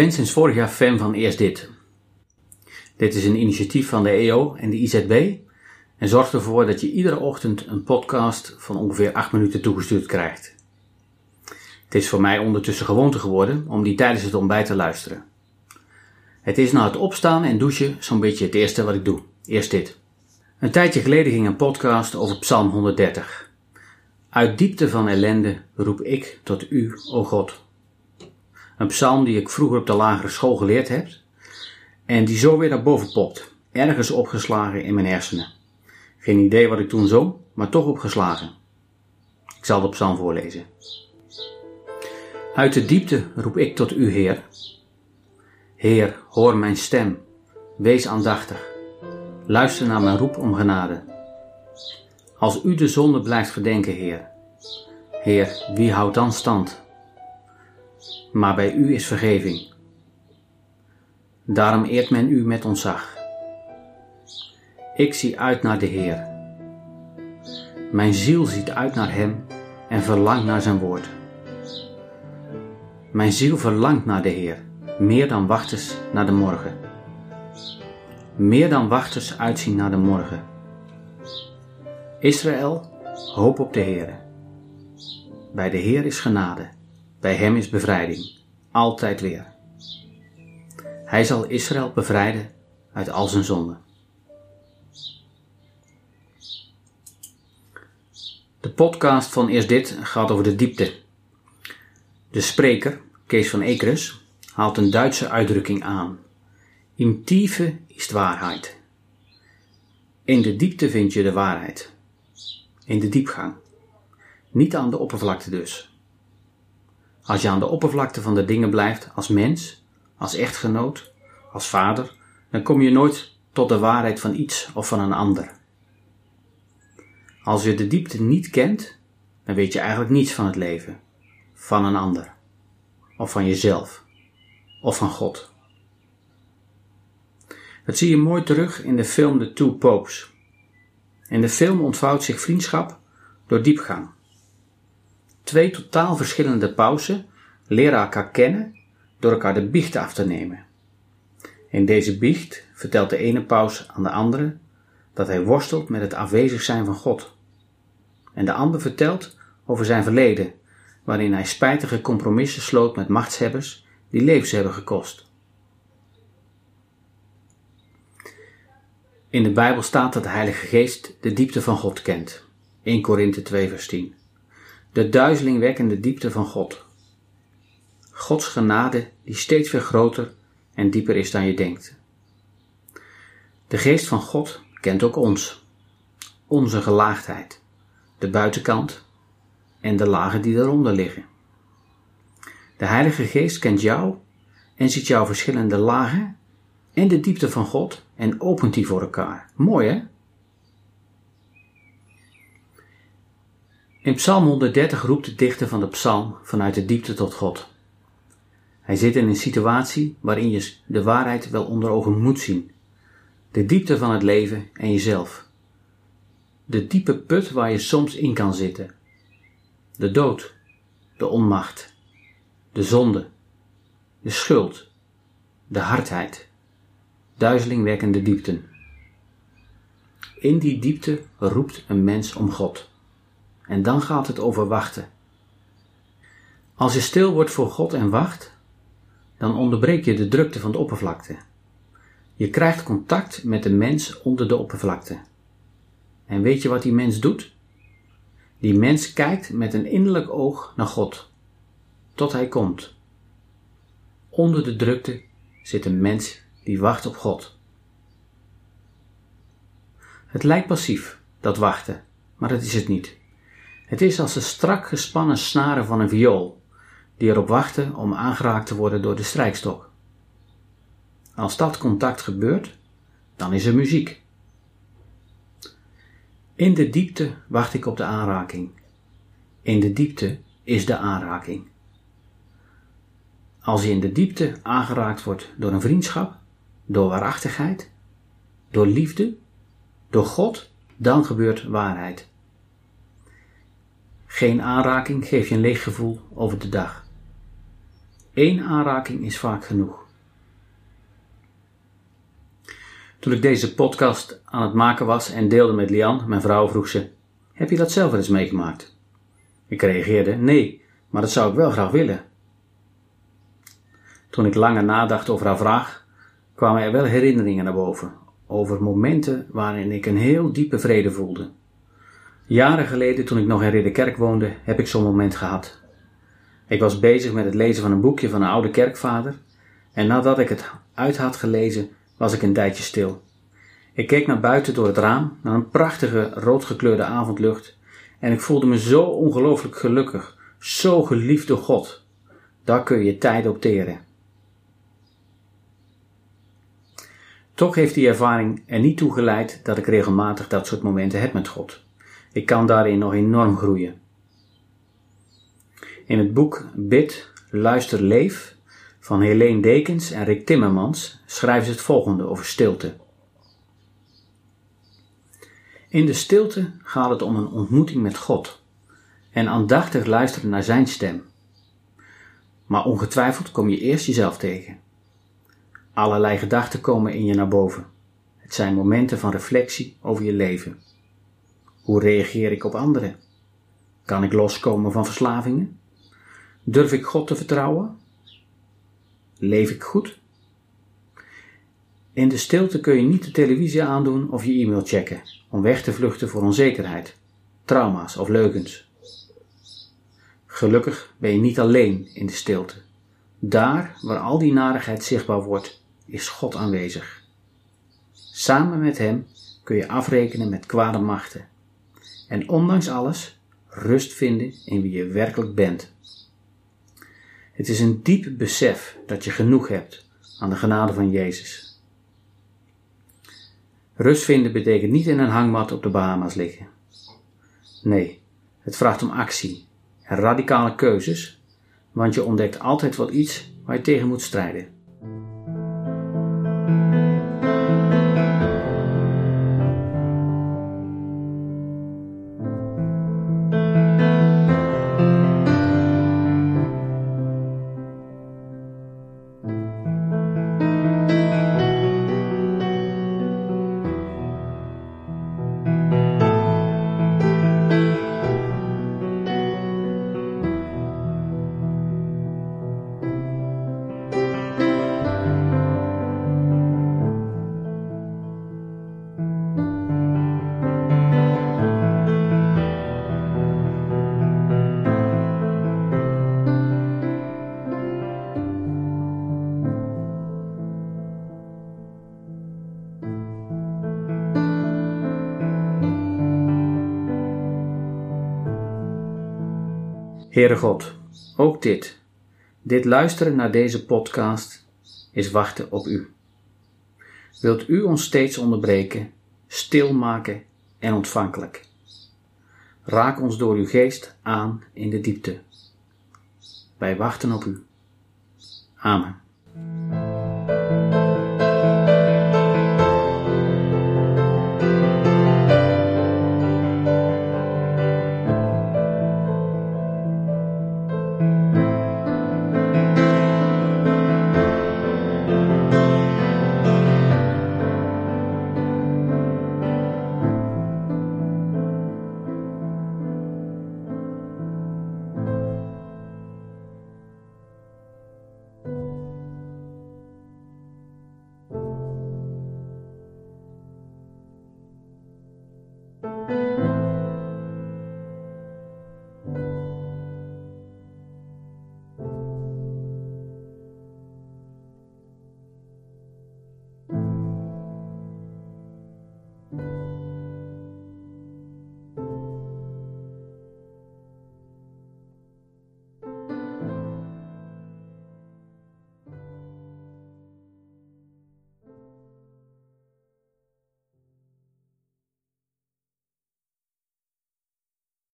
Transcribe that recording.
ben sinds vorig jaar fan van Eerst Dit. Dit is een initiatief van de EO en de IZB en zorgt ervoor dat je iedere ochtend een podcast van ongeveer 8 minuten toegestuurd krijgt. Het is voor mij ondertussen gewoonte geworden om die tijdens het ontbijt te luisteren. Het is na het opstaan en douchen zo'n beetje het eerste wat ik doe. Eerst dit. Een tijdje geleden ging een podcast over Psalm 130. Uit diepte van ellende roep ik tot u, o God. Een psalm die ik vroeger op de lagere school geleerd heb en die zo weer naar boven popt, ergens opgeslagen in mijn hersenen. Geen idee wat ik toen zong, maar toch opgeslagen. Ik zal de psalm voorlezen. Uit de diepte roep ik tot u, Heer. Heer, hoor mijn stem. Wees aandachtig. Luister naar mijn roep om genade. Als u de zonde blijft verdenken, Heer. Heer, wie houdt dan stand? Maar bij u is vergeving. Daarom eert men u met ontzag. Ik zie uit naar de Heer. Mijn ziel ziet uit naar Hem en verlangt naar Zijn woord. Mijn ziel verlangt naar de Heer, meer dan wachters naar de morgen. Meer dan wachters uitzien naar de morgen. Israël, hoop op de Heer. Bij de Heer is genade, bij Hem is bevrijding, altijd weer. Hij zal Israël bevrijden uit al zijn zonden. De podcast van Eerst Dit gaat over de diepte. De spreker, Kees van Ekeres, haalt een Duitse uitdrukking aan. In tiefe is waarheid. In de diepte vind je de waarheid. In de diepgang. Niet aan de oppervlakte dus. Als je aan de oppervlakte van de dingen blijft als mens, als echtgenoot, als vader, dan kom je nooit tot de waarheid van iets of van een ander. Als je de diepte niet kent, dan weet je eigenlijk niets van het leven, van een ander, of van jezelf, of van God. Dat zie je mooi terug in de film The Two Popes. In de film ontvouwt zich vriendschap door diepgang. Twee totaal verschillende pausen leren elkaar kennen door elkaar de biecht af te nemen. In deze biecht vertelt de ene paus aan de andere dat hij worstelt met het afwezig zijn van God. En de ander vertelt over zijn verleden, waarin hij spijtige compromissen sloot met machtshebbers die levens hebben gekost. In de Bijbel staat dat de Heilige Geest de diepte van God kent. 1 Korinthe 2 vers 10. De duizelingwekkende diepte van God. Gods genade die steeds weer groter en dieper is dan je denkt. De geest van God kent ook ons, onze gelaagdheid, de buitenkant en de lagen die eronder liggen. De Heilige Geest kent jou en ziet jouw verschillende lagen en de diepte van God en opent die voor elkaar. Mooi hè? In Psalm 130 roept de dichter van de psalm vanuit de diepte tot God. Hij zit in een situatie waarin je de waarheid wel onder ogen moet zien. De diepte van het leven en jezelf. De diepe put waar je soms in kan zitten. De dood, de onmacht, de zonde, de schuld, de hardheid, duizelingwekkende diepten. In die diepte roept een mens om God. En dan gaat het over wachten. Als je stil wordt voor God en wacht, dan onderbreek je de drukte van de oppervlakte. Je krijgt contact met de mens onder de oppervlakte. En weet je wat die mens doet? Die mens kijkt met een innerlijk oog naar God, tot hij komt. Onder de drukte zit een mens die wacht op God. Het lijkt passief, dat wachten, maar dat is het niet. Het is als de strak gespannen snaren van een viool die erop wachten om aangeraakt te worden door de strijkstok. Als dat contact gebeurt, dan is er muziek. In de diepte wacht ik op de aanraking. In de diepte is de aanraking. Als je in de diepte aangeraakt wordt door een vriendschap, door waarachtigheid, door liefde, door God, dan gebeurt waarheid. Geen aanraking geeft je een leeg gevoel over de dag. Eén aanraking is vaak genoeg. Toen ik deze podcast aan het maken was en deelde met Lian, mijn vrouw, vroeg ze: Heb je dat zelf eens meegemaakt? Ik reageerde: Nee, maar dat zou ik wel graag willen. Toen ik langer nadacht over haar vraag, kwamen er wel herinneringen naar boven over momenten waarin ik een heel diepe vrede voelde. Jaren geleden, toen ik nog in Ridderkerk woonde, heb ik zo'n moment gehad. Ik was bezig met het lezen van een boekje van een oude kerkvader en nadat ik het uit had gelezen, was ik een tijdje stil. Ik keek naar buiten door het raam, naar een prachtige roodgekleurde avondlucht en ik voelde me zo ongelooflijk gelukkig, zo geliefd door God. Daar kun je tijd op teren. Toch heeft die ervaring er niet toe geleid dat ik regelmatig dat soort momenten heb met God. Ik kan daarin nog enorm groeien. In het boek Bid, Luister, Leef van Helene Dekens en Rick Timmermans schrijven ze het volgende over stilte. In de stilte gaat het om een ontmoeting met God en aandachtig luisteren naar Zijn stem. Maar ongetwijfeld kom je eerst jezelf tegen. Allerlei gedachten komen in je naar boven. Het zijn momenten van reflectie over je leven. Hoe reageer ik op anderen? Kan ik loskomen van verslavingen? Durf ik God te vertrouwen? Leef ik goed? In de stilte kun je niet de televisie aandoen of je e-mail checken om weg te vluchten voor onzekerheid, trauma's of leugens. Gelukkig ben je niet alleen in de stilte. Daar waar al die narigheid zichtbaar wordt, is God aanwezig. Samen met Hem kun je afrekenen met kwade machten. En ondanks alles rust vinden in wie je werkelijk bent. Het is een diep besef dat je genoeg hebt aan de genade van Jezus. Rust vinden betekent niet in een hangmat op de Bahama's liggen. Nee, het vraagt om actie en radicale keuzes, want je ontdekt altijd wel iets waar je tegen moet strijden. Heere God, ook dit, dit luisteren naar deze podcast, is wachten op U. Wilt U ons steeds onderbreken, stilmaken en ontvankelijk? Raak ons door uw geest aan in de diepte. Wij wachten op U. Amen.